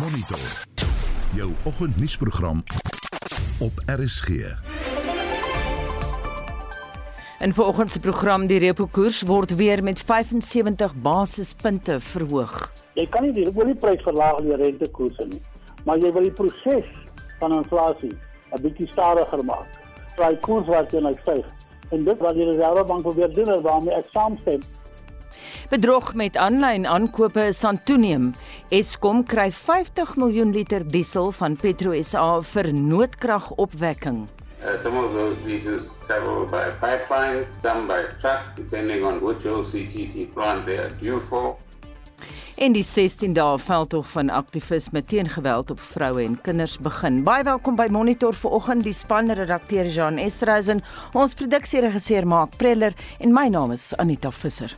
Monitor. Jou oggendnuusprogram op RSG. In vanoggend se program die repo koers word weer met 75 basispunte verhoog. Jy kan nie die olieprys verlaag deur rentekoerse nie, maar jy wil die proses van inflasie 'n bietjie stadiger maak. Daai koers wat jy nou styg. En dit wat die Reservebank probeer doen is waarmee ek saamstem. Bedrog met aanlyn aankope is aan toeneem. Eskom kry 50 miljoen liter diesel van Petro SA vir noodkragopwekking. Uh, some of those diesels travel by pipeline, some by truck, depending on which OCTT plant they are due for. En die 16 dae veldtog van aktivisme teen geweld op vroue en kinders begin. Baie welkom by Monitor vanoggend. Die spanredakteur Jean Estreisen, ons produksieregisseur Mark Preller en my naam is Anita Visser.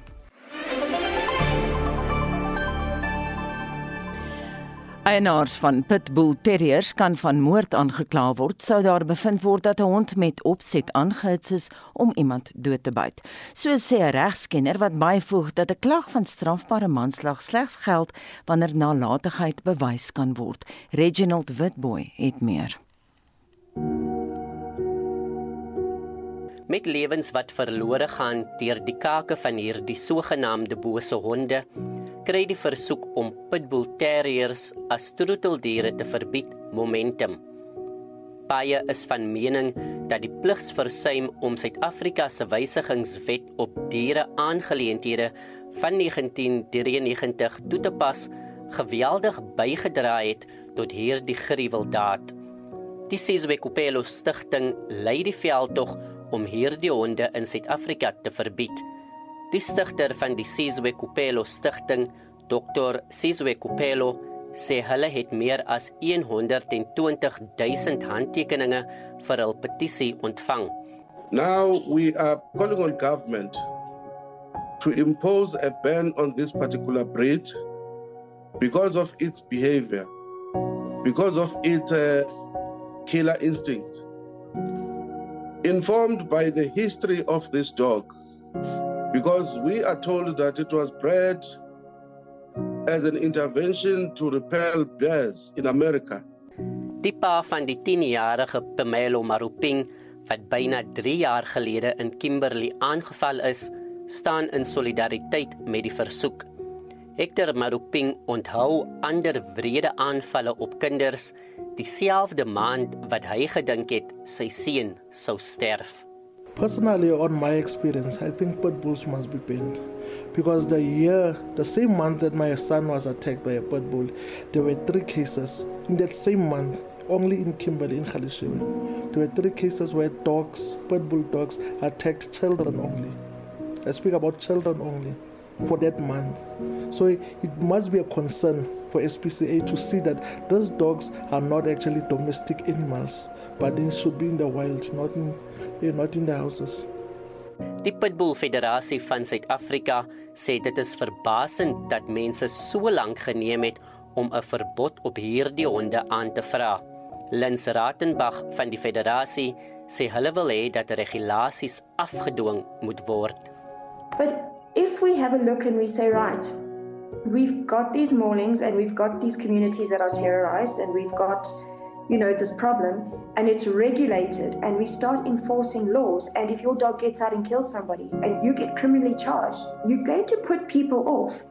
Eienaars van pitbull terriers kan van moord aangekla word sou daar bevind word dat 'n hond met opset aangehits is om iemand dood te byt. So sê 'n regskenner wat byvoeg dat 'n klag van strafbare manslag slegs geld wanneer nalatigheid bewys kan word. Reginald Witboy het meer. Met lewens wat verlore gaan deur die kake van hierdie sogenaamde bose honde kry die versoek om pitbull terriers as troeteldiere te verbied momentum. Baie is van mening dat die pligsversuim om Suid-Afrika se wysigingswet op diere aangeleenthede van 1993 toe te pas geweldig bygedra het tot hierdie gruweldaad. Die Sizwe Kupelo stigting lei die veldtog om hierdie honde in Suid-Afrika te verbied. Die stigter van die Sizwe Kupelo stigting, Dr. Sizwe Kupelo, sê hulle het meer as 120 000 handtekeninge vir hul petisie ontvang. Now we are calling on government to impose a ban on this particular breed because of its behavior, because of its uh, killer instinct. Informed by the history of this dog, because we are told that it was bred as an intervention to repel bears in America. Die pa van die 10-jarige Pamelo Maruping wat byna 3 jaar gelede in Kimberley aangeval is, staan in solidariteit met die versoek. Hector Maruping onthou ander wrede aanvalle op kinders dieselfde maand wat hy gedink het sy seun sou sterf. Personally, on my experience, I think pit bulls must be banned because the year, the same month that my son was attacked by a pit bull, there were three cases in that same month, only in Kimberley, in Khalishiwe. There were three cases where dogs, pit bull dogs, attacked children only. I speak about children only for that month. So it, must be a concern for SPCA to see that those dogs are not actually domestic animals, but they should be in the wild, not in, eh, not in the houses. Die Pitbull Federasie van Suid-Afrika sê dit is verbasend dat mense so lank geneem het om 'n verbod op hierdie honde aan te vra. Lens Ratenbach van die federasie sê hulle wil hê dat regulasies afgedwing moet word. But if we have a look and we say right, we've got these maulings and we've got these communities that are terrorized and we've got you know this problem and it's regulated and we start enforcing laws and if your dog gets out and kills somebody and you get criminally charged you're going to put people off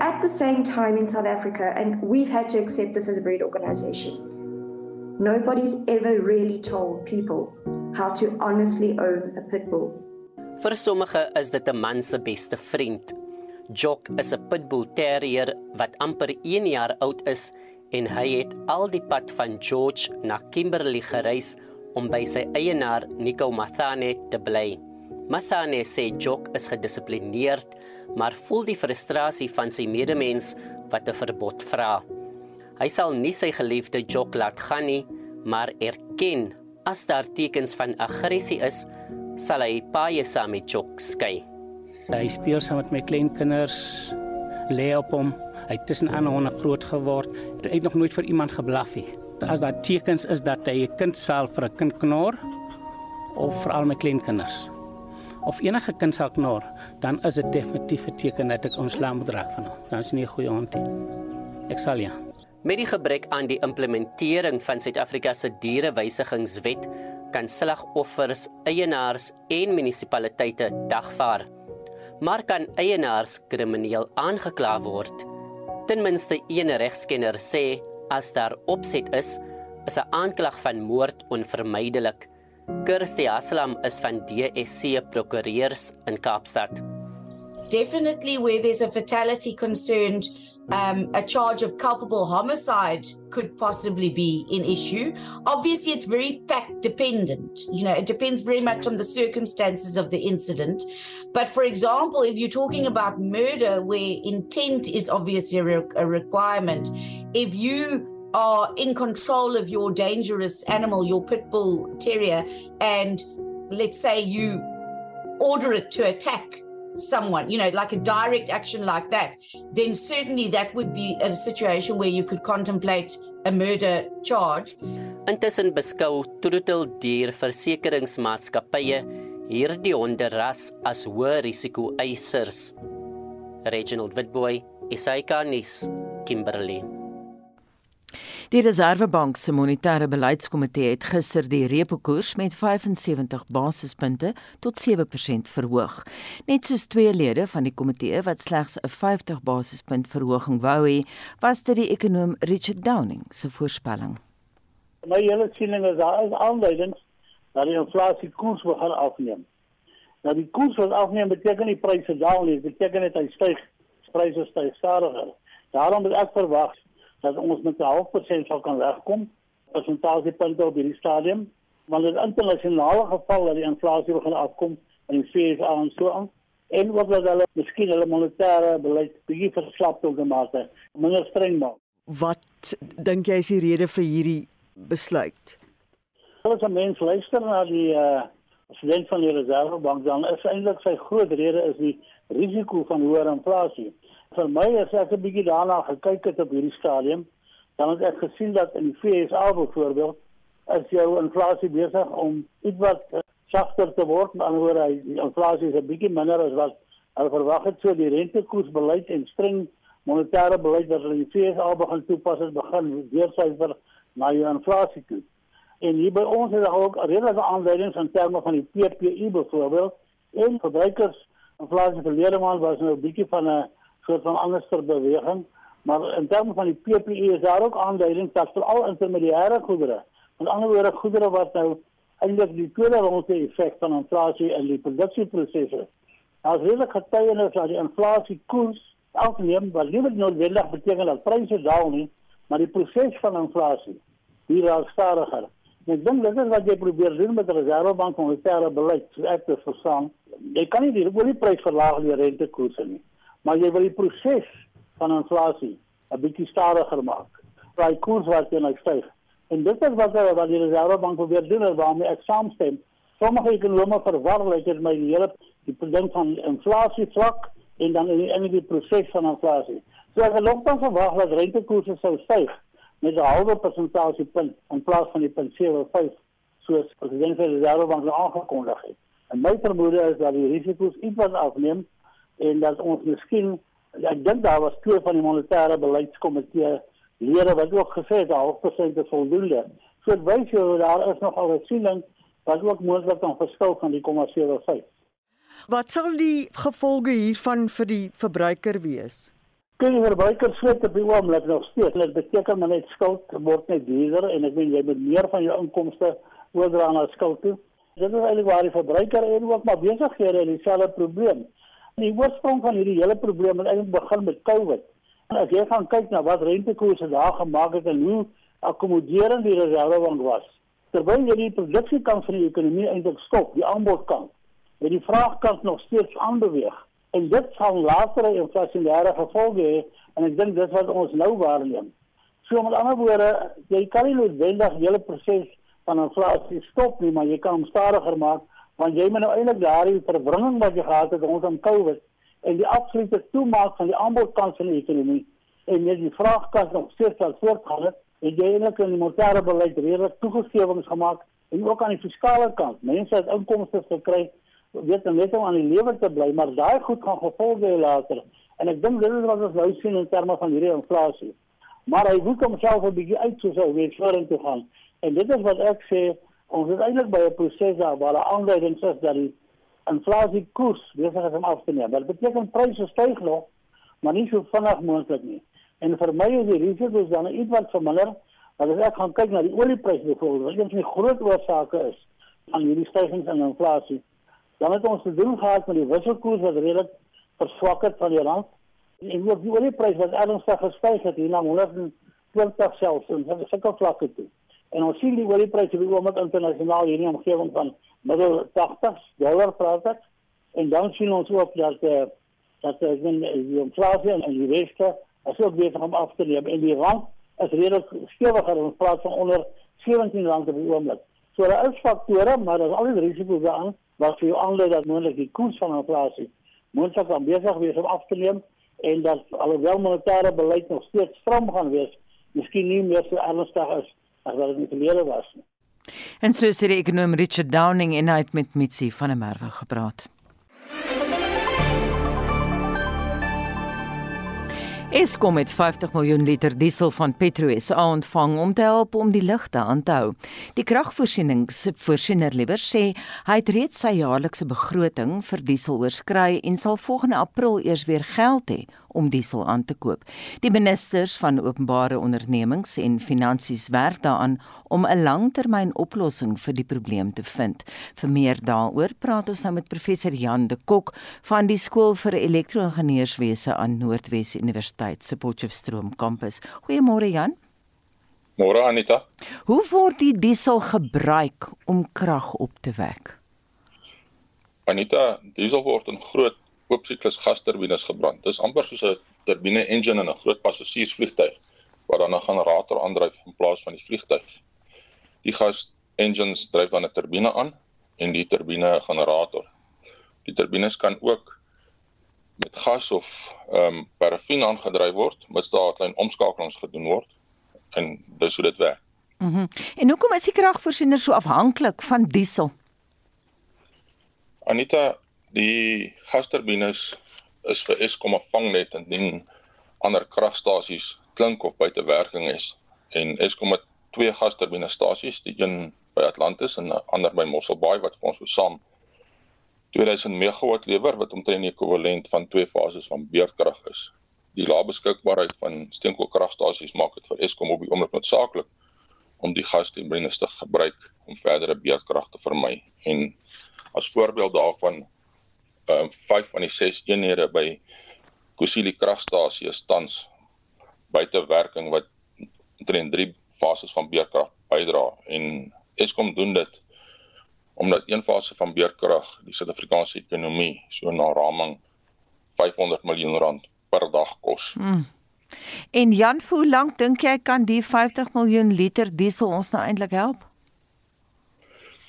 at the same time in South Africa and we've had to accept this as a breed organization. Nobody's ever really told people how to honestly own a pit bull Vir sommige is dit 'n man se beste vriend. Jock is 'n pitbull terrier wat amper 1 jaar oud is en hy het al die pad van George na Kimberley gereis om by sy eienaar Nico Mathane te bly. Mathane sê Jock is gedissiplineerd, maar voel die frustrasie van sy medemens wat 'n verbod vra. Hy sal nie sy geliefde Jock laat gaan nie, maar erken as daar tekens van aggressie is, sal hy paie saam met Jock skei. Hy speel saam met my kleinkinders, lê op hom. Hy het tussen ander honde groot geword. Hy het nog nooit vir iemand geblaf nie. As daar tekens is dat hy 'n kind sal vir 'n kind knor of vir al my kleinkinders of enige kind sal knor, dan is dit definitief 'n teken dat ek ons laam moet raak van hom. Dan is nie 'n goeie hond nie. Ek sal ja. Met die gebrek aan die implementering van Suid-Afrika se dierewysigingswet kan slagoffers, eienaars en munisipaliteite dagvaar. Maar kan eienaars krimineel aangekla word? Ten minste een regskenner sê as daar opset is, is 'n aanklag van moord onvermydelik. Kirsty Aslam is van DSC Prokureurs in Kaapstad. Definitely where there's a fatality concerned, um, a charge of culpable homicide could possibly be in issue. Obviously, it's very fact dependent. You know, it depends very much on the circumstances of the incident. But for example, if you're talking about murder, where intent is obviously a, re- a requirement, if you are in control of your dangerous animal, your pit bull terrier, and let's say you order it to attack someone, you know, like a direct action like that, then certainly that would be a situation where you could contemplate a murder charge. Intussen beskou troeteldier versekeringsmaatskappye hierdie honderras as hoë risiko eisers. Reginald Witboy, SAK-nuus, Kimberley. Die Reserwebank se monetêre beleidskomitee het gister die repo koers met 75 basispunte tot 7% verhoog. Net soos twee lede van die komitee wat slegs 'n 50 basispunt verhoging wou hê, was dit die ekonom Richard Downing se voorspelling. My hele siening is daar is aanduidings dat die inflasie koers begin afneem. Nou die koers wat afneem beteken nie pryse daal nie, dit beteken net hy styg, pryse styg stadiger. Daarom het ek verwag dat ons met 'n half persent sal kan wegkom persentasiepunte op hierdie stadium want dit internasionale geval dat die inflasie begin afkom in die VS en so aan en wat dat hulle miskien hulle monetêre beleid bietjie verslap tot die mate minder streng maak. Wat dink jy is die rede vir hierdie besluit? As 'n mens luister na die uh, president van die Reservebank dan is eintlik sy groot rede is die risiko van hoër inflasie vir my as ek 'n bietjie daarna gekyk het op hierdie stadium, dan het ek gesien dat in die FSA byvoorbeeld as jou inflasie besig om ietwat sagter te word, maar oor hy die inflasie is 'n bietjie minder as wat hulle verwag het, so die rentekoersbeleid en streng monetêre beleid wat hulle in die FSA begin toepas het, begin weersyfer na jou inflasie toe. En hier by ons is daar ook redelike aanduidings in terme van die PPI byvoorbeeld en verbruikers inflasie verlede maand was nou 'n bietjie van 'n soort van anderster beweging. Maar in terme van die PPE is daar ook aanduidings dat veral intermediêre goedere, met ander woorde goedere wat nou eintlik die tweede ronde effek van inflasie in die produksieprosesse. As redelik getuienis dat die inflasie koers afneem, wat nie noodwendig beteken dat pryse daal nie, maar die proses van inflasie hier raak stadiger. Ek dink dit is wat jy probeer doen met die Reservebank monetêre beleid, so ek te verstaan. Jy kan nie die olieprys verlaag deur rentekoerse nie maar jy wil die proses van inflasie 'n bietjie stadiger maak. Daai koers wat jy nou styg. En dit is wat wat die Reservebank probeer doen en waarmee ek saamstem. Sommige ekonome verwar dat dit my hele die punt van inflasie vlak en dan in die, die proses van inflasie. So het ook dan verwag dat rentekoerse sou styg met 'n halwe persentasiepunt in plaas van die 0.75 soos president van die Reservebank aangekondig het. En my vermoede is dat die risiko's ietwat afneem en dat ons miskien ek dink daar was twee van die monetêre beleidskomitee lede wat ook gesê het half persent is voldoende. So dit wys jy daar is nog al 'n siening wat ook moontlik kan verskil van die kommersiële feit. Wat sal die gevolge hiervan vir die verbruiker wees? Kyk, die verbruiker sweet op die oomblik nog steeds. Dit beteken maar net skuld word net duurder en ek meen jy moet meer van jou inkomste oordra na skuld toe. Dit is eintlik waar die verbruiker en ook maar besighede het dieselfde probleem. Die oorsprong van hierdie hele probleem het eintlik begin met COVID. En as jy gaan kyk na wat rentekoerse daar gemaak het en hoe akkommoderend die reservebank was, terwyl jy die produksiekant van die ekonomie eintlik stop, die aanbodkant, het die vraagkant nog steeds aanbeweeg. En dit sal latere inflasionêre gevolge hê en ek dink dis wat ons nou waarneem. So met ander woorde, jy kan nie noodwendig die hele proses van inflasie stop nie, maar jy kan hom stadiger maak want jy moet nou eintlik daardie verwringing wat jy gehad het rondom COVID en die absolute toemaak van die aanbodkant van die ekonomie en net die vraagkant nog steeds sal voortgaan het en jy eintlik in die monetêre beleid redelik toegewings gemaak en ook aan die fiskale kant. Mense het inkomste gekry weet net om aan die lewe te bly maar daai goed gaan gevolge hê later. En ek dink dit is wat ons nou sien in terme van hierdie inflasie. Maar hy moet homself 'n bietjie uit soos hy weet vorentoe gaan. En dit is wat ek sê, ons is eintlik by 'n proses daar waar 'n aanduiding is dat die inflasiekoers besig is om af te neem. Dit beteken pryse styg nog, maar nie so vinnig moontlik nie. En vir my is die risiko dan iets wat verminder. Want as ek gaan kyk na die oliepryse byvoorbeeld, wat een van die groot oorsake is van hierdie stygings in inflasie, dan het ons te doen gehad met die wisselkoers wat redelik verswak het van die rand en ook die oliepryse wat ernstig gestyg het hier na 120 selfs en sulke vlakke toe. En ons sien die oliepryse wie oomblik internasionaal hier in die omgewing van middel 80 dollar praat ek. En dan sien ons ook dat eh dat ek men die inflasie en die reste as ook besig om af te neem en die rand is redelik stewiger in plaas van onder 17 rand op die oomblik. So daar is faktore, maar daar is al die risiko's daaraan wat vir jou aanlei dat moontlik die koers van inflasie moontlik aan besig wees om af te neem en dat alhoewel monetêre beleid nog steeds stram gaan wees, miskien nie meer so ernstig is as wat dit in die verlede was nie. En so sê die ekonom Richard Downing en hy het met Mitsi van der Merwe gepraat. Eskom het 50 miljoen liter diesel van PetroSA ontvang om te help om die ligte aan te hou. Die kragvoorsieningsvoorsiener liewer sê hy het reeds sy jaarlikse begroting vir diesel oorskry en sal volgende April eers weer geld hê om diesel aan te koop. Die ministers van openbare ondernemings en finansies werk daaraan om 'n langtermynoplossing vir die probleem te vind. Vir meer daaroor praat ons nou met professor Jan de Kok van die skool vir elektro-ingenieurswese aan Noordwes Universiteit se Potchefstroom kampus. Goeiemôre Jan. Môre Anita. Hoe word die diesel gebruik om krag op te wek? Anita, diesel word in groot oop siklus gasturbines gebrand. Dis amper soos 'n turbine engine in 'n groot passasiersvliegtuig wat dan 'n generator aandryf in plaas van die vliegtuig. Die gas engines dryf dan 'n turbine aan en die turbine 'n generator. Die turbines kan ook met gas of ehm um, parafin aangedryf word, mits daar 'n klein omskakelings gedoen word. En dis hoe dit werk. Mhm. Mm en hoekom is die kragvoorsiener so afhanklik van diesel? Anita, Die gasturbines is vir Eskom 'n vangnet indien ander kragstasies klink of buite werking is. En Eskom het twee gasturbinestasies, die een by Atlantis en 'n ander by Mosselbaai wat vir ons so saam 2000 megawatt lewer wat omtrent die ekwivalent van twee fases van beurtkrag is. Die lae beskikbaarheid van steenkoolkragstasies maak dit vir Eskom op die oomblik noodsaaklik om die gasturbines te gebruik om verdere beurtkrag te vermy. En as voorbeeld daarvan um, vyf van die ses eenhede by Kusili kragstasie is tans buite werking wat omtrent drie fases van beerkrag bydra en Eskom doen dit omdat een fase van beerkrag die Suid-Afrikaanse ekonomie so na raming 500 miljoen rand per dag kos. Hmm. En Jan, hoe lank dink jy kan die 50 miljoen liter diesel ons nou eintlik help?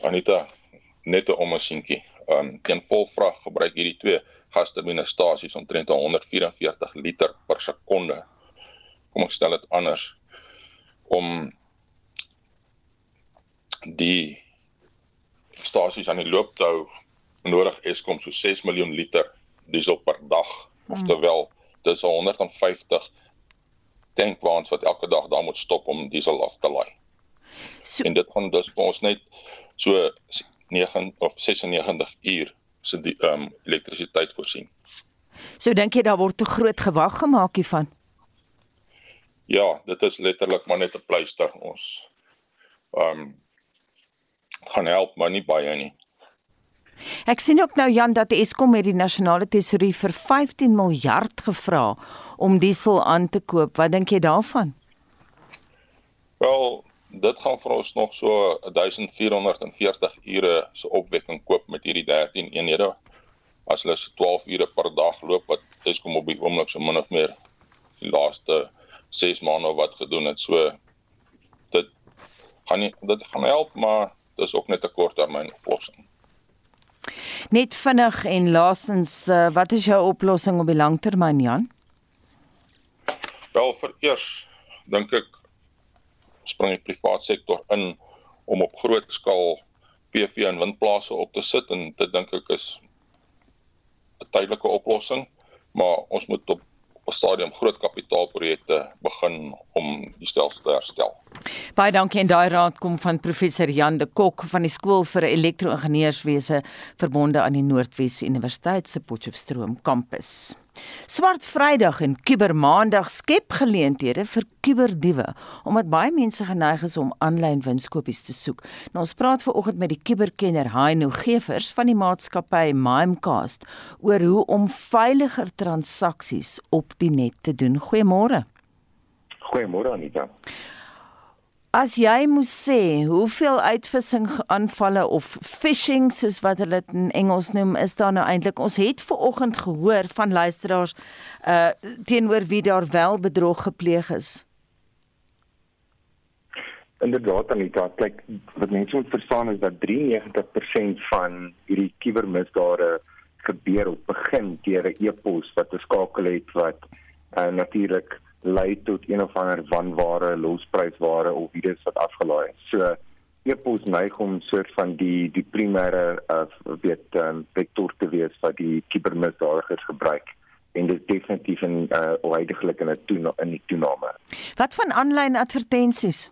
Anita, net 'n ommesientjie um, teen volvrag gebruik hierdie twee gasturbinestasies omtrent 144 liter per sekonde. Kom ek stel dit anders om die stasies aan die loop te hou nodig Eskom so 6 miljoen liter diesel per dag. Hmm. Oftewel, dis 150 tankwaans wat elke dag daar moet stop om diesel af te laai. So, en dit gaan dus vir ons net so 9 of 96 uur se die ehm um, elektrisiteit voorsien. So dink jy daar word te groot gewag gemaak hiervan? Ja, dit is letterlik maar net 'n pleister ons ehm um, gaan help maar nie baie nie. Ek sien ook nou Jan dat Eskom met die nasionale tesourie vir 15 miljard gevra om diesel aan te koop. Wat dink jy daarvan? Wel, dit gaan vir ons nog so 1440 ure se opwekking koop met hierdie 13 eenhede. As hulle se 12 ure per dag loop wat Eskom op die oomblik so min of meer die laaste 6 maande wat gedoen het. So dit gaan nie dit gaan help, maar dis ook net 'n korttermyn oplossing. Net vinnig en laasens, eh, wat is jou oplossing op die langtermyn, Jan? Wel, vir eers dink ek spring die private sektor in om op groot skaal PV en windplase op te sit en dit dink ek is 'n tydelike oplossing, maar ons moet op op 'n stadium groot kapitaalprojekte begin om die stelsel te herstel. Baie dankie en daai raad kom van professor Jan de Kok van die skool vir elektro-ingenieurswese verbonde aan die Noordwes Universiteit se Potchefstroom kampus. Swart Vrydag en Kubermaandag skep geleenthede vir kuberdiewe omdat baie mense geneig is om aanlyn winskoopies te soek. Nou ons praat ver oggend met die kuberkenner Haino Gevers van die maatskappy Mimecast oor hoe om veiliger transaksies op die net te doen. Goeiemôre. Goeiemôre Anita. As jy moes sê hoeveel uitvissing aanvalle of phishing soos wat hulle dit in Engels noem is daar nou eintlik ons het ver oggend gehoor van luisteraars uh teenoor wie daar wel bedrog gepleeg is. Inderdaad Anita, kyk wat mense moet verstaan is dat 93% van hierdie kubermisdade gebeur of begin deur 'n e-pos wat 'n skakel het wat uh, natuurlik lei tot een of ander wanware, losprysware of iets wat afgelaai is. So e-pos neig om soort van die die primêre uh, weet um, vektor te wees wat die kibermisdadigers gebruik en dit definitief in uh huidigelik in 'n toena in die toename. Wat van aanlyn advertensies?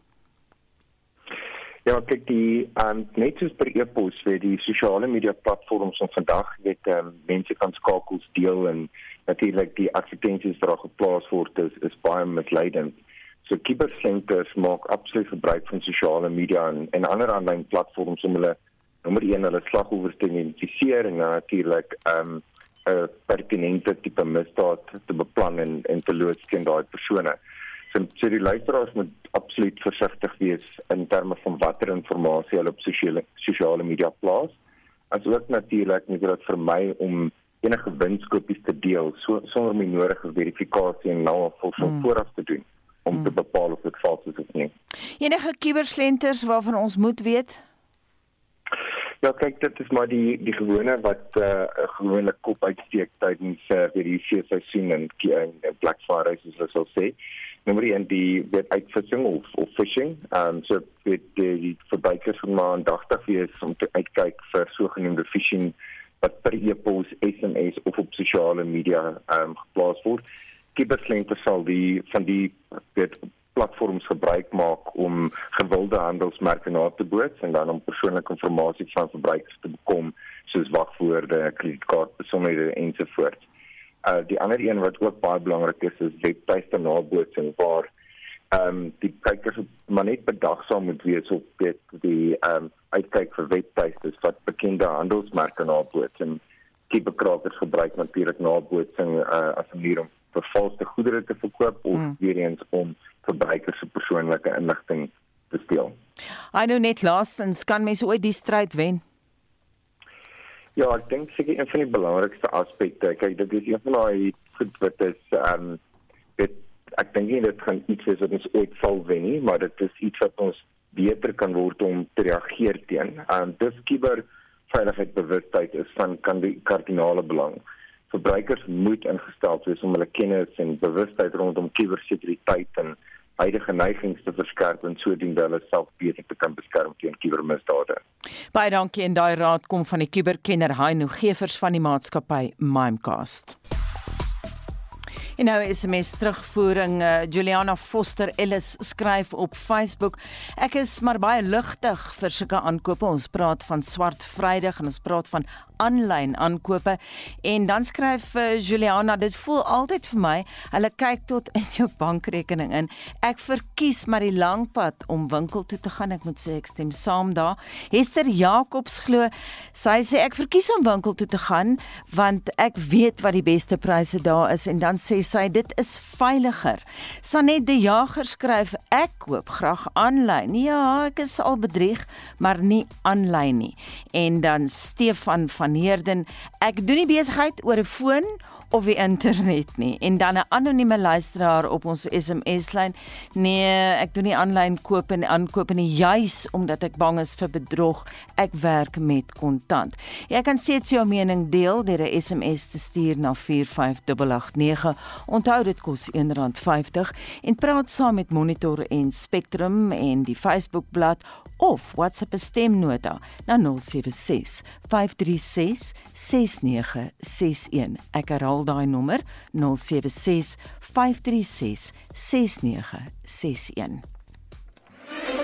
Ja, kyk die um net soos per e-pos vir die sosiale media platforms van vandag weet um, mense kan skakels deel en natuurlik die advertensies wat daar geplaas word is is baie misleidend. So kibersenters maak absoluut gebruik van sosiale media en en ander aanlyn platforms om hulle nommer 1 hulle slagoffers te identifiseer en natuurlik um 'n pertinente tipe misdaad te beplan en en te loods teen daai persone. So, so die luisteraars moet absoluut versigtig wees in terme van watter inligting hulle op sosiale sosiale media plaas. Asook natuurlik moet dit vermy om enige winskoopies te deel so sonder die nodige verifikasie en van mm. vooraf te doen om mm. te bepaal of dit vals is of nie. Enige kuberslenters waarvan ons moet weet? Ja, kyk dit is maar die die gewone wat 'n uh, gewone kop uitsteek tydens uh, vir die seisoen en en Black Friday soos hulle sal sê. Nommer 1 die wet uitvissing of of fishing. Ehm um, so dit die, die verbruikers moet maar aandagtig wees om te uitkyk vir sogenaamde phishing wat per e-pos, SMS of op sosiale media ehm um, geplaas word. Kiberslente sal die van die weet platforms gebruik maak om gewilde handelsmerke na te boots en dan om persoonlike inligting van verbruikers te bekom soos wagwoorde, kredietkaartbesonderhede ensovoorts. Uh die ander een wat ook baie belangrik is is webtuiste nabootsing waar ehm um, die kykers maar net bedagsaam moet wees op dit die ehm um, uitkyk vir webtuistes wat bekende handelsmerke naboots en kiberkrakers gebruik natuurlik nabootsing uh, as 'n manier om vervalste goedere te verkoop of hmm. weer eens om verbruikers se persoonlike inligting te steel. I know net laastens kan mense ooit die stryd wen. Ja, ek dink seker een van die belangrikste aspekte, kyk dit is een van daai goed wat is ehm um, dit ek dink nie dit gaan iets wees wat ons ooit sal wen nie, maar dit is iets wat ons beter kan word om te reageer teen. Um dis kuberveiligheidsbewustheid is van kan die kardinale belang. Verbruikers moet ingestel wees om hulle kennis en bewustheid rondom kubersekuriteit en huidige neigings te verskerp en sodoende hulle self beter te kan beskerm teen kubermisdade. Baie dankie en daai raad kom van die kuberkenner Haino Gevers van die maatskappy Mimecast. En nou is 'n mes terugvoering uh, Juliana Foster Ellis skryf op Facebook. Ek is maar baie ligtig vir sulke aankope. Ons praat van swart Vrydag en ons praat van aanlyn aankope. En dan skryf uh, Juliana, dit voel altyd vir my, hulle kyk tot in jou bankrekening in. Ek verkies maar die lang pad om winkel toe te gaan. Ek moet sê ek stem saam daar. Hester Jacobs glo, sy sê ek verkies om winkel toe te gaan want ek weet wat die beste pryse daar is en dan sê sy dit is veiliger. Sanet die Jager skryf ek koop graag aanlyn. Ja, ek is al bedrieg, maar nie aanlyn nie. En dan Stefan van Heerden, ek doen nie besigheid oor 'n foon of die internet nie en dan 'n anonieme luisteraar op ons SMS-lyn. Nee, ek doen nie aanlyn koop en aankoop nie juis omdat ek bang is vir bedrog. Ek werk met kontant. Jy kan steeds jou mening deel deur 'n SMS te stuur na 45889. Onthou dit kos R1.50 en praat saam met Monitor en Spectrum en die Facebookblad of WhatsApp stemnota na 076 536 6961. Ek herhaal daai nommer 076 536 6961.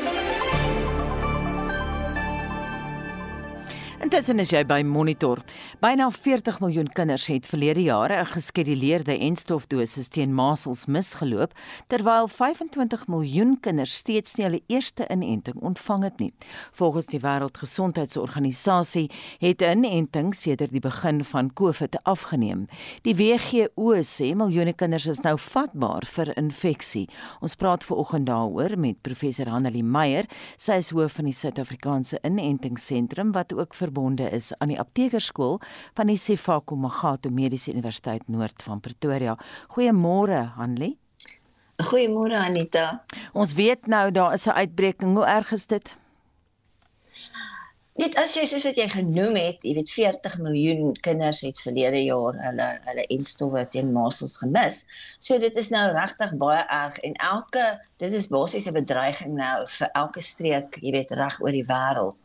Intussen is jy by Monitor. Byna 40 miljoen kinders het verlede jaar 'n geskeduleerde enstofdosis teen masels misgeloop, terwyl 25 miljoen kinders steeds nie hulle eerste inenting ontvang het nie. Volgens die Wêreldgesondheidsorganisasie het inenting sedert die begin van COVID afgeneem. Die WHO sê miljoene kinders is nou vatbaar vir infeksie. Ons praat veraloggend daaroor met professor Hanelie Meyer, sy is hoof van die Suid-Afrikaanse Inentingsentrum wat ook vir verbonde is aan die aptekerskool van die Sefako Magato Mediese Universiteit Noord van Pretoria. Goeiemôre, Hanlie. Goeiemôre Anita. Ons weet nou daar is 'n uitbreking. Hoe erg is dit? Net as jy soos wat jy genoem het, jy weet 40 miljoen kinders het verlede jaar hulle hulle enstowwe teen masels gemis. So dit is nou regtig baie erg en elke dit is basies 'n bedreiging nou vir elke streek, jy weet reg oor die wêreld.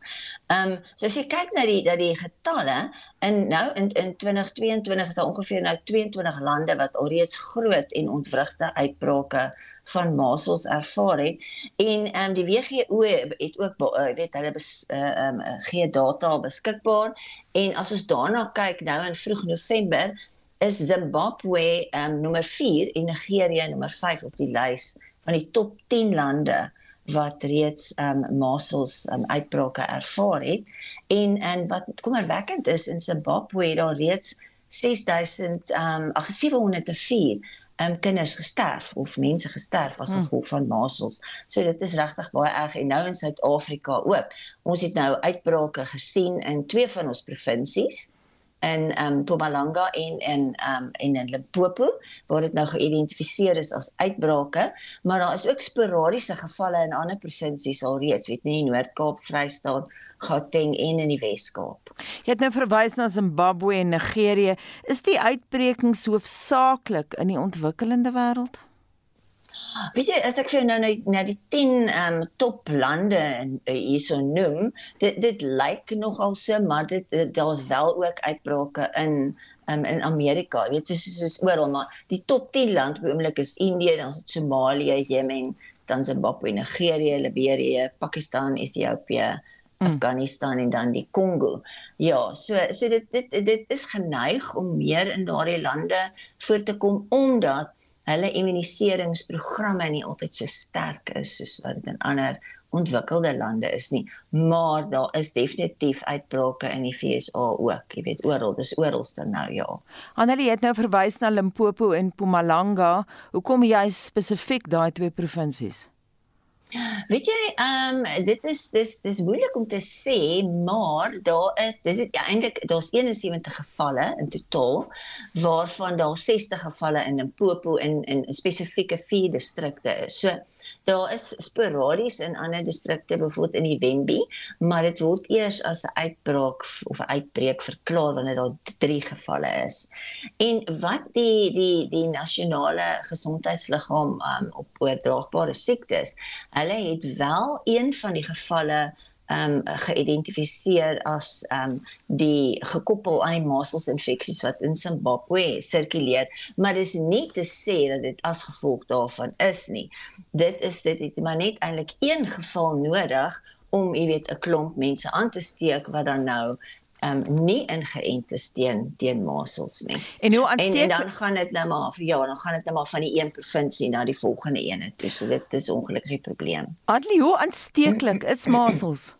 Ehm um, so as jy kyk na die dat die getalle in nou in in 2022 is daar ongeveer nou 22 lande wat alreeds groot en ontwrigte uitbrake van masels ervaar het en ehm um, die WHO het ook uh, weet hulle ehm uh, um, gee data beskikbaar en as ons daarna kyk nou in vroeg November is Zimbabwe ehm um, nommer 4 en Nigerië nommer 5 op die lys van die top 10 lande wat reeds ehm um, masels um, uitbrake ervaar het en en wat kommerwekkend is in Zimbabwe het daar reeds 6000 ehm um, ag 704 um, kinders gesterf of mense gesterf as gevolg hmm. van masels. So dit is regtig baie erg en nou in Suid-Afrika ook. Ons het nou uitbrake gesien in twee van ons provinsies in um Mpumalanga en in um en in Limpopo waar dit nou geïdentifiseer is as uitbrake, maar daar is ook sporadiese gevalle in ander provinsies alreeds, weet nie Noord-Kaap, Vrystaat, Gauteng en in die Wes-Kaap. Jy het nou verwys na Zimbabwe en Nigerië. Is die uitbrekings hoofsaaklik in die ontwikkelende wêreld? Weet jy, as ek vir nou na die 10 ehm um, top lande uh, hierso noem, dit dit lyk nogal so, maar dit, dit daar's wel ook uitbrake in um, in Amerika. Jy weet, soos soos oral, maar die top 10 land op oomblik is Indië, dan is dit Somalië, Jemen, dan Zimbabwe, Nigerië, Liberië, Pakistan, Ethiopië, mm. Afghanistan en dan die Kongo. Ja, so so dit dit dit is geneig om meer in daardie lande voor te kom omdat hulle immuniseringsprogramme nie altyd so sterk is soos wat dit in ander ontwikkelde lande is nie maar daar is definitief uitbrake in die FSA ook jy weet oral dis oralste nou ja. Annelie het nou verwys na Limpopo en Mpumalanga. Hoekom jy spesifiek daai twee provinsies Weet jy, ehm um, dit is dis dis moeilik om te sê, maar daar is dit is ja, eintlik daar's 71 gevalle in totaal waarvan daar 60 gevalle in Limpopo in in spesifieke vier distrikte is. So daar is sporadies in ander distrikte, byvoorbeeld in die Wembe, maar dit word eers as 'n uitbraak of 'n uitbreek verklaar wanneer daar 3 gevalle is. En wat die die die nasionale gesondheidsliggaam um, op oordraagbare siektes hulle het wel een van die gevalle um, geïdentifiseer as ehm um, die gekoppel aan die masels infeksies wat in Zimbabwe sirkuleer, maar dis nie te sê dat dit as gevolg daarvan is nie. Dit is dit het maar net eintlik een geval nodig om jy weet 'n klomp mense aan te steek wat dan nou um nie ingeënt is teen teen masels nie. En hoe aansteek en, en dan gaan dit nou maar ja, dan gaan dit nou maar van die een provinsie na die volgende een toe. So dit is ongelukkig 'n probleem. Adlie, hoe aansteeklik is masels?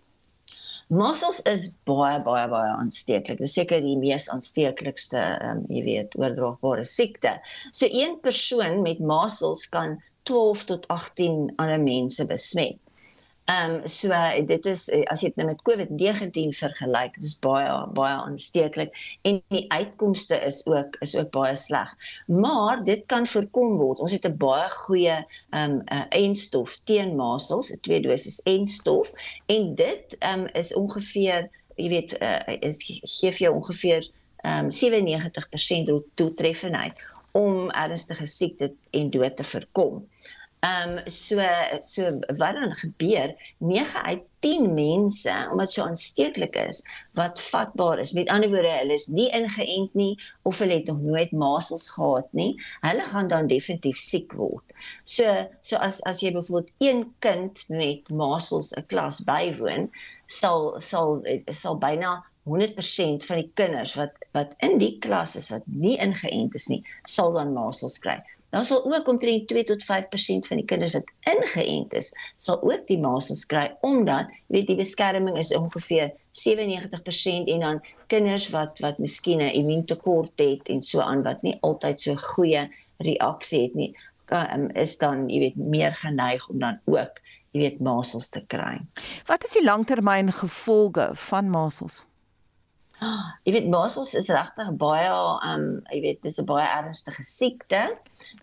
Masels is baie baie baie aansteeklik. Dit is seker die mees aansteeklikste, um, jy weet, oordraagbare siekte. So een persoon met masels kan 12 tot 18 ander mense besmet. Ehm um, so dit is eh, as jy dit nou met COVID-19 vergelyk, dit is baie baie aansteeklik en die uitkomste is ook is ook baie sleg. Maar dit kan voorkom word. Ons het 'n baie goeie ehm um, uh, enstof teen masels, 'n twee dosis enstof en dit ehm um, is ongeveer, jy weet, uh, is gee vir jou ongeveer ehm um, 97% doeltreffendheid om ernstige siekte en dood te voorkom. Ehm um, so so wat dan gebeur? 9 uit 10 mense, omdat so aansteeklik is, wat vatbaar is. Met ander woorde, hulle is nie ingeënt nie of hulle het nog nooit masels gehad nie. Hulle gaan dan definitief siek word. So so as as jy byvoorbeeld een kind met masels 'n klas bywoon, sal sal sal byna 100% van die kinders wat wat in die klas is wat nie ingeënt is nie, sal dan masels kry. Daar sal ook omtrent 2 tot 5% van die kinders wat ingeënt is, sal ook die masels kry omdat jy weet die beskerming is ongeveer 97% en dan kinders wat wat miskien 'n immuuntekort het en so aan wat nie altyd so goeie reaksie het nie, um, is dan jy weet meer geneig om dan ook jy weet masels te kry. Wat is die langtermyn gevolge van masels? Jy weet masels is regtig baie um jy weet dis 'n baie ernstige siekte.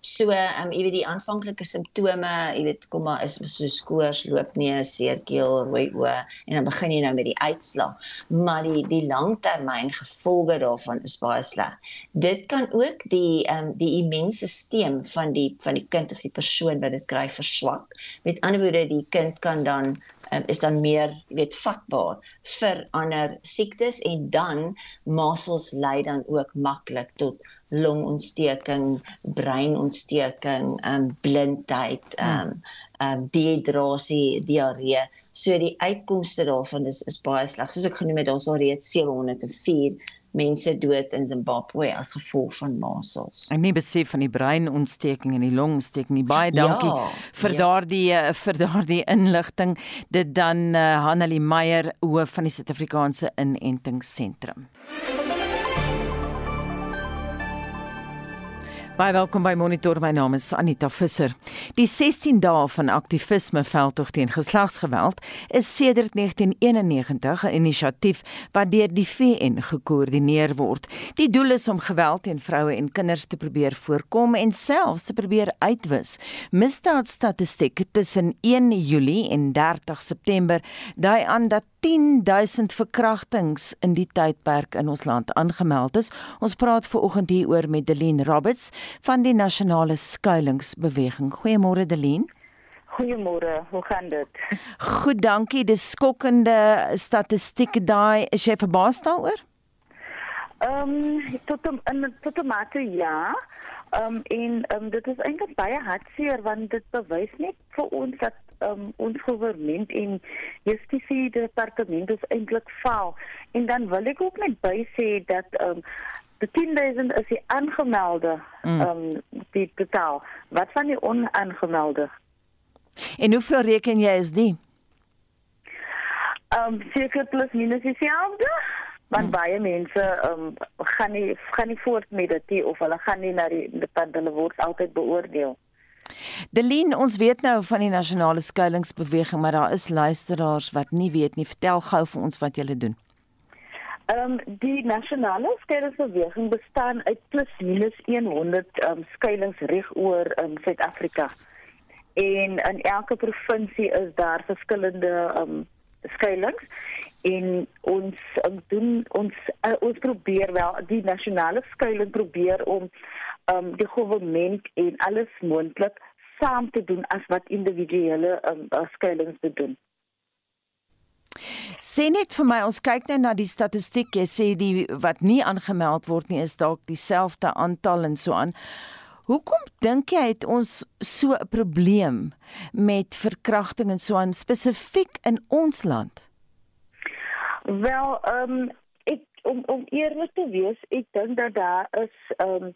So um jy weet die aanvanklike simptome, jy weet kom maar is so skoors, loopneus, seerkeel, rooi oë en dan begin jy nou met die uitslag. Maar die die langtermyn gevolge daarvan is baie sleg. Dit kan ook die um die immuunstelsel van die van die kind of die persoon wat dit kry verswak. Met ander woorde die kind kan dan um, is dan meer weet vatbaar vir ander siektes en dan masels lei dan ook maklik tot longontsteking, breinontsteking, um, blindheid, um, um, dehydrasie, diarree. So die uitkomste daarvan is is baie sleg. Soos ek genoem het, daar's al reeds 704 mense dood in Zimbabwe as gevolg van masels. Ek nie besef van die breinontsteking en die longontsteking nie. Baie dankie ja, vir ja. daardie eh, vir daardie inligting. Dit dan uh, Hanelie Meyer hoof van die Suid-Afrikaanse Inentingsentrum. Baie welkom by Monitor. My naam is Anita Visser. Die 16 dae van aktivisme veldtog teen geslagsgeweld is sedert 1991 'n inisiatief wat deur die VN gekoördineer word. Die doel is om geweld teen vroue en kinders te probeer voorkom en selfs te probeer uitwis. Misdaadstatistiek tussen 1 Julie en 30 September dui aan dat 10000 verkrachtings in die tydperk in ons land aangemeld is. Ons praat ver oggend hier oor met Deline Roberts van die Nasionale Skuilingsbeweging. Goeiemôre Deline. Goeiemôre, hoe gaan dit? Goed, dankie. Dis skokkende statistiek daai. Is jy verbaas daaroor? Ehm um, tot in tot mate ja. Ehm um, en um, dit is eintlik baie hartseer want dit bewys net vir ons dat um, ons regering en justisie departement is eintlik faal. En dan wil ek ook net by sê dat um, die 10000 is die aangemelde mm. um, die totaal. Wat van die onaangemelde? En hoeveel reken jy is die? Ehm um, seker plus minus dieselfde. Want hmm. baie mense ehm um, gaan nie gaan nie voort met dit of hulle gaan nie na die hulle word altyd beoordeel. Delien, ons weet nou van die nasionale skuilingsbeweging, maar daar is luisteraars wat nie weet nie. Vertel gou vir ons wat julle doen. Ehm um, die nasionale skuilingsbeweging bestaan uit plus minus 100 ehm um, skuilings reg oor in um, Suid-Afrika. En in elke provinsie is daar verskillende ehm um, skuilings en ons um, doen ons uh, ons probeer wel die nasionale skuiling probeer om um, die regering en alles moontlik saam te doen as wat individuele um, skuilings te doen. Sê net vir my, ons kyk nou na die statistiek. Jy sê die wat nie aangemeld word nie is dalk dieselfde aantal en so aan. Hoekom dink jy het ons so 'n probleem met verkrachting en so aan spesifiek in ons land? Wel, ehm um, ek om om eerlik te wees, ek dink dat daar is ehm um,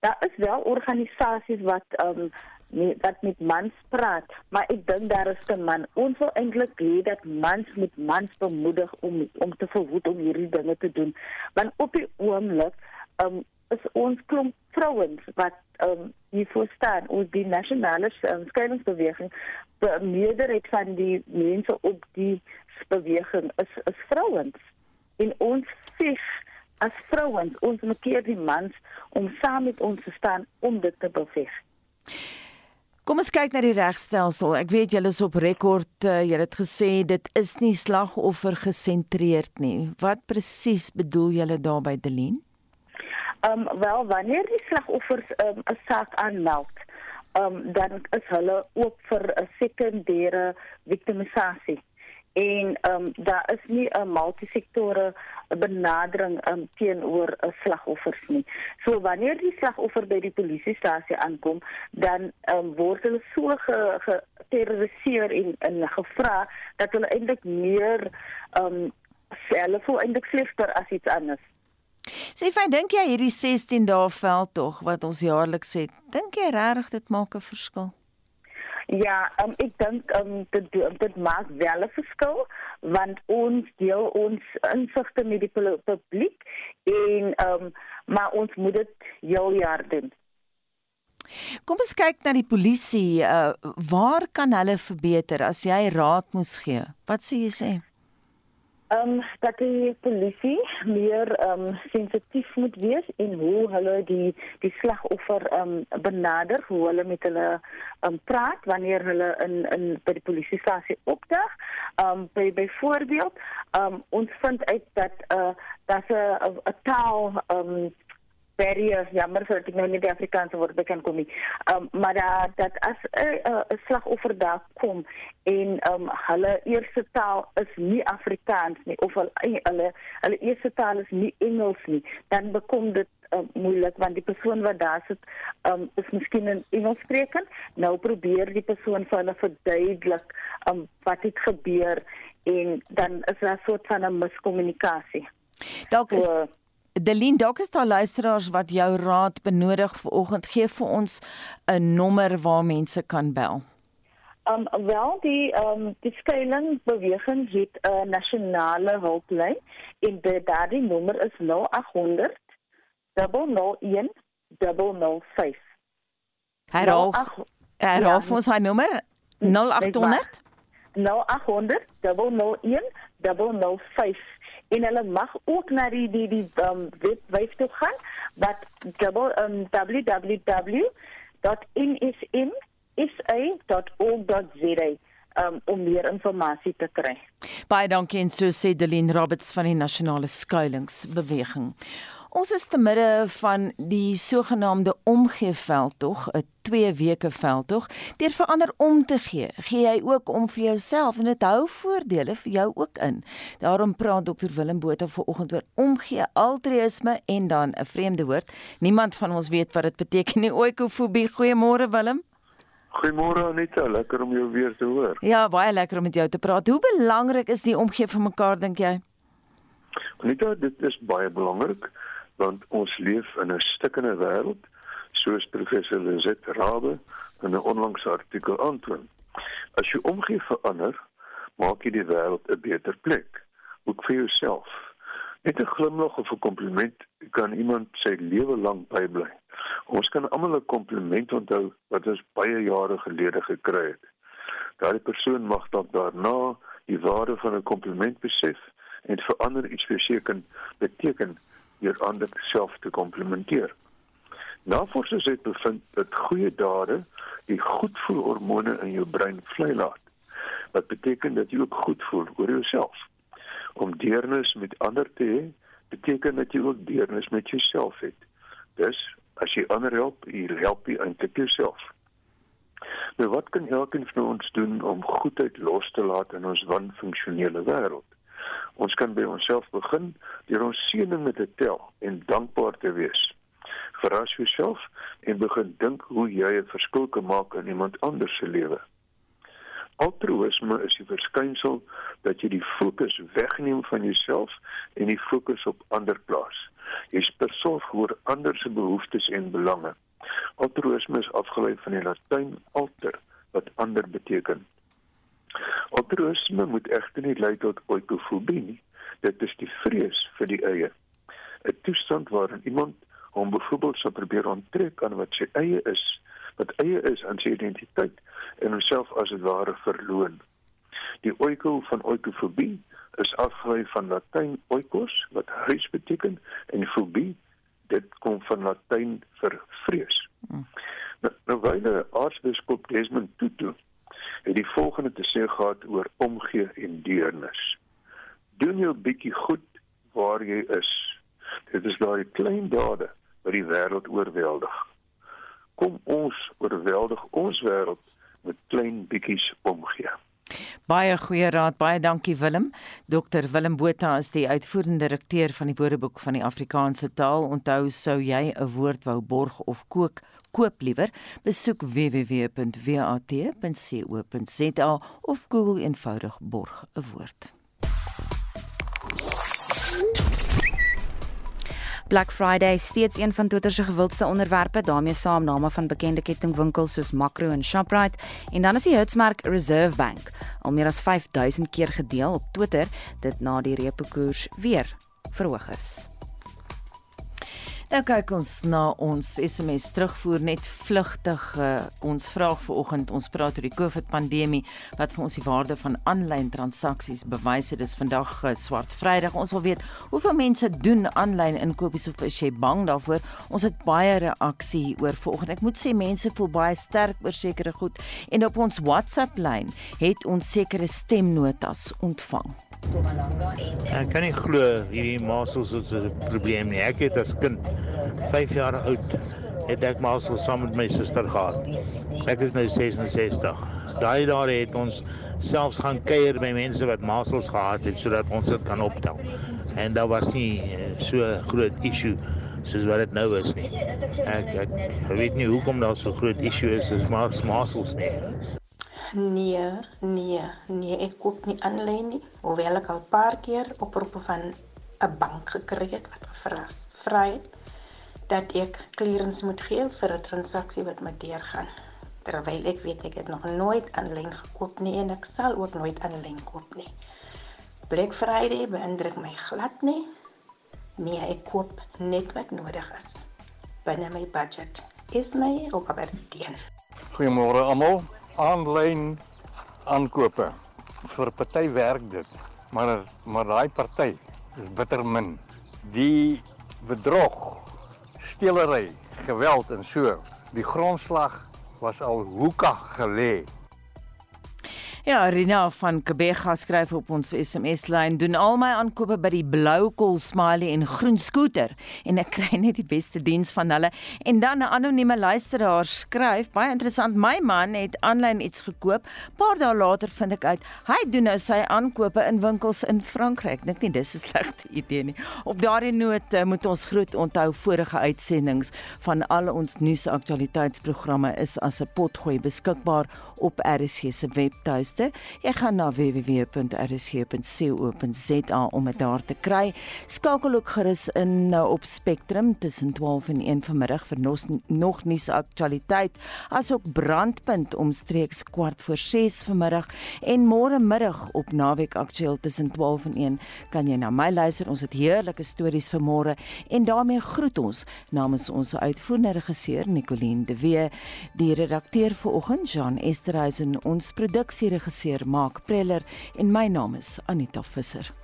daar is wel organisasies wat ehm um, nie dat met mans praat, maar ek dink daar is te man. Ons wil eintlik hê dat mans met mans bemoedig om om te verhoed om hierdie dinge te doen. Want op die oomblik ehm um, is ons klomp vrouens wat ehm um, hier voor staan ons die nasionale um, skuilingsbeweging die meerderheid van die mense op die beweging is is vrouens en ons sê as vrouens ons moet keer die mans om saam met ons te staan om dit te beveg. Kom ons kyk na die regstelsel. Ek weet julle is op rekord, uh, julle het gesê dit is nie slagoffer gesentreerd nie. Wat presies bedoel julle daarby Delien? Ehm um, wel wanneer die slagoffers ehm, 'n um, saak aanmeld, um, dan is hulle ook vir 'n sekondêre victimisasie en ehm um, daar is nie 'n multisektore benadering um, teenoor 'n uh, slagoffers nie. So wanneer die slagoffer by die polisiestasie aankom, dan um, word hulle so geterroriseer ge en en gevra dat hulle eintlik meer ehm um, self voel eintlik slegter as iets anders. Sê fyn, dink jy hierdie 16 dae veldtog wat ons jaarliks het, dink jy regtig dit maak 'n verskil? Ja, um, ek dink um, dit dit maak wel 'n verskil want ons deel ons insigte met die publiek en um, maar ons moet dit heel jaar doen. Kom ons kyk na die polisie. Uh, waar kan hulle verbeter as jy raad moes gee? Wat sê jy sê? Ehm um, dat die polisie meer ehm um, sensitief moet wees en hoe hulle die die slagoffer ehm um, benader, hoe hulle met hulle ehm um, praat wanneer hulle in in by die polisiestasie opdag. Ehm um, by byvoorbeeld, ehm um, ons vind uit dat eh uh, dat 'n 'n taal ehm um, barrier jammer vir ek nou nie die Afrikaanse woord bekend kom nie. Um, maar dat dat as 'n slagoffer daar kom en um, hulle eerste taal is nie Afrikaans nie of hulle hulle hulle eerste taal is nie Engels nie, dan bekom dit um, moeilik want die persoon wat daar sit um, is miskien 'n Engels spreker. Nou probeer die persoon vir hulle verduidelik um, wat het gebeur en dan is daar 'n soort van 'n miskommunikasie. Dalk is so, Delien, dalk is daar luisteraars wat jou raad benodig vanoggend. Gee vir ons 'n nommer waar mense kan bel. Um wel die um die skuiling beweging het 'n nasionale hulplyn en die daardie nommer is 0800 001 005. Herhaal. Herhaal ons hy nommer 0800 0800 001 005 en hulle mag ook na die die die um, webwerf toe gaan wat um, www.nsmsa.org.za um, om meer inligting te kry. Baie dankie en so sê Delien Roberts van die Nasionale Skuilingsbeweging. Ons is te midde van die sogenaamde omgeeveldtog, 'n 2 weke veldtog. Deur verander om te gee, gee jy ook om vir jouself en dit hou voordele vir jou ook in. Daarom praat Dr Willem Botha vanoggend oor omgee, altruïsme en dan 'n vreemde woord. Niemand van ons weet wat dit beteken nie. Oikofobie. Goeiemôre Willem. Goeiemôre Anita, lekker om jou weer te hoor. Ja, baie lekker om met jou te praat. Hoe belangrik is die omgee vir mekaar dink jy? Anita, dit is baie belangrik want ons leef in 'n stikkende wêreld soos professor Lizet Rabe in 'n onlangse artikel aantoon. As jy omgee vir ander, maak jy die wêreld 'n beter plek, ook vir jouself. Net 'n glimlag of 'n kompliment kan iemand sy lewe lank bybly. Ons kan almal 'n kompliment onthou wat ons baie jare gelede gekry het. Daardie persoon mag dan daarna die waarde van 'n kompliment besef en vir ander iets beteken beteken deur ander self te komplimenteer. Navorsers het bevind dat goeie dade die goedvoelhormone in jou brein vrylaat. Wat beteken dat jy ook goed voel oor jouself. Om deernis met ander te hê, beteken dat jy ook deernis met jouself het. Dus as jy ander help, jy help jy eintlik jouself. Nou wat kan elkeen van ons doen om goedheid los te laat in ons wanfunksionele wêreld? Ons kan by onsself begin deur ons seëninge te tel en dankbaar te wees. Verras jouself en begin dink hoe jy 'n verskil kan maak in iemand anders se lewe. Altruïsme is die verskynsel dat jy die fokus wegneem van jouself en die fokus op ander plaas. Jy sorg vir ander se behoeftes en belange. Altruïsme is afgelei van die Latyn alter wat ander beteken. Altruïsme moet egter nie lei tot oikofobie nie. Dit is die vrees vir die eie. 'n Toestand waarin iemand hom byvoorbeeld sou probeer onttrek aan wat sy eie is, wat eie is aan sy identiteit en homself as 'n ware verloon. Die oiko van oikofobie is afgelei van Latyn oikos wat huis beteken en fobie dit kom van Latyn vir vrees. Hmm. Nou, nou wyne aartsbiskop Desmond Tutu het die volgende te sê gehad oor omgee en deernis. Doen jou bietjie goed waar jy is. Dit is daai klein dade wat die wêreld oorweldig. kom ons oorweldig ons wêreld met klein bietjies omgee. Baie goeie raad, baie dankie Willem. Dr Willem Botha is die uitvoerende direkteur van die Woordeboek van die Afrikaanse taal. Onthou sou jy 'n woord wou borg of kook, koop liewer, besoek www.wat.co.za of Google eenvoudig borg 'n woord. Black Friday steeds een van Twitter se gewildste onderwerpe, daarmee saam name van bekende kettingwinkels soos Makro en Shoprite. En dan is die hitsmerk Reserve Bank al meer as 5000 keer gedeel op Twitter. Dit na die repo koers weer verhoog is. Nou kyk ons na ons SMS terugvoer net vlugtig uh, ons vraag vanoggend ons praat oor die COVID pandemie wat vir ons die waarde van aanlyn transaksies bewys het. Dis vandag uh, swart vrydag. Ons wil weet hoeveel mense doen aanlyn inkopies of is jy bang daarvoor? Ons het baie reaksie oor vanoggend. Ek moet sê mense voel baie sterk oor sekere goed. En op ons WhatsApp lyn het ons sekere stemnotas ontvang Ek kan nie glo hierdie masels is 'n probleem nie. Ek het as kind 5 jaar oud het ek masels saam met my suster gehad. Ek is nou 66. Daai daar het ons selfs gaan kuier by mense wat masels gehad het sodat ons dit kan optel. En daar was nie eh, so groot issue soos wat dit nou is nie. Ek ek weet nie hoekom daar so groot issue is as masels nie. Nee, nee, nee, ek koop nie aanlyn nie. Hoewel ek al paar keer oproepe van 'n bank gekry het wat gevra vra het dat ek clearance moet gee vir 'n transaksie wat met deurgaan. Terwyl ek weet ek het nog nooit aanlyn gekoop nie en ek sal ook nooit aanlyn koop nie. Black Friday beïndruk my glad nie. Nee, ek koop net wat nodig is binne my budget. Is my op Aberdeen. Goeiemôre almal aanlyn aankope. Vir party werk dit, maar maar daai party is bitter min. Die bedrog, stelery, geweld en so. Die grondslag was al hoeka gelê Ja, Rina van Kebega skryf op ons SMS-lyn: "Doen al my aankope by die Blou Kol Smiley en Groen Skooter en ek kry net die beste diens van hulle." En dan 'n anonieme luisteraar skryf: "Baie interessant, my man het aanlyn iets gekoop. Paar dae later vind ek uit hy doen nou sy aankope in winkels in Frankryk. Dink nie dis 'n slegte idee nie." Op daardie noot uh, moet ons groet onthou vorige uitsendings van al ons nuusaktualiteitsprogramme is as 'n potgooi beskikbaar op RSG se webtuiste tuiste. Jy gaan na www.rsg.co.za om dit daar te kry. Skakel ook gerus in nou op Spectrum tussen 12 en 1 vanmiddag vir nos, nog nuus aktualiteit, asook brandpunt omstreeks kwart voor 6 vanmiddag en môre middag op naweek aktueel tussen 12 en 1 kan jy na my luister. Ons het heerlike stories vir môre en daarmee groet ons namens ons uitvoerende regisseur Nicoline de Wee, die redakteur vanoggend Jean Esterhuizen, ons produksie regisseur Mark Preller en my naam is Anita Visser.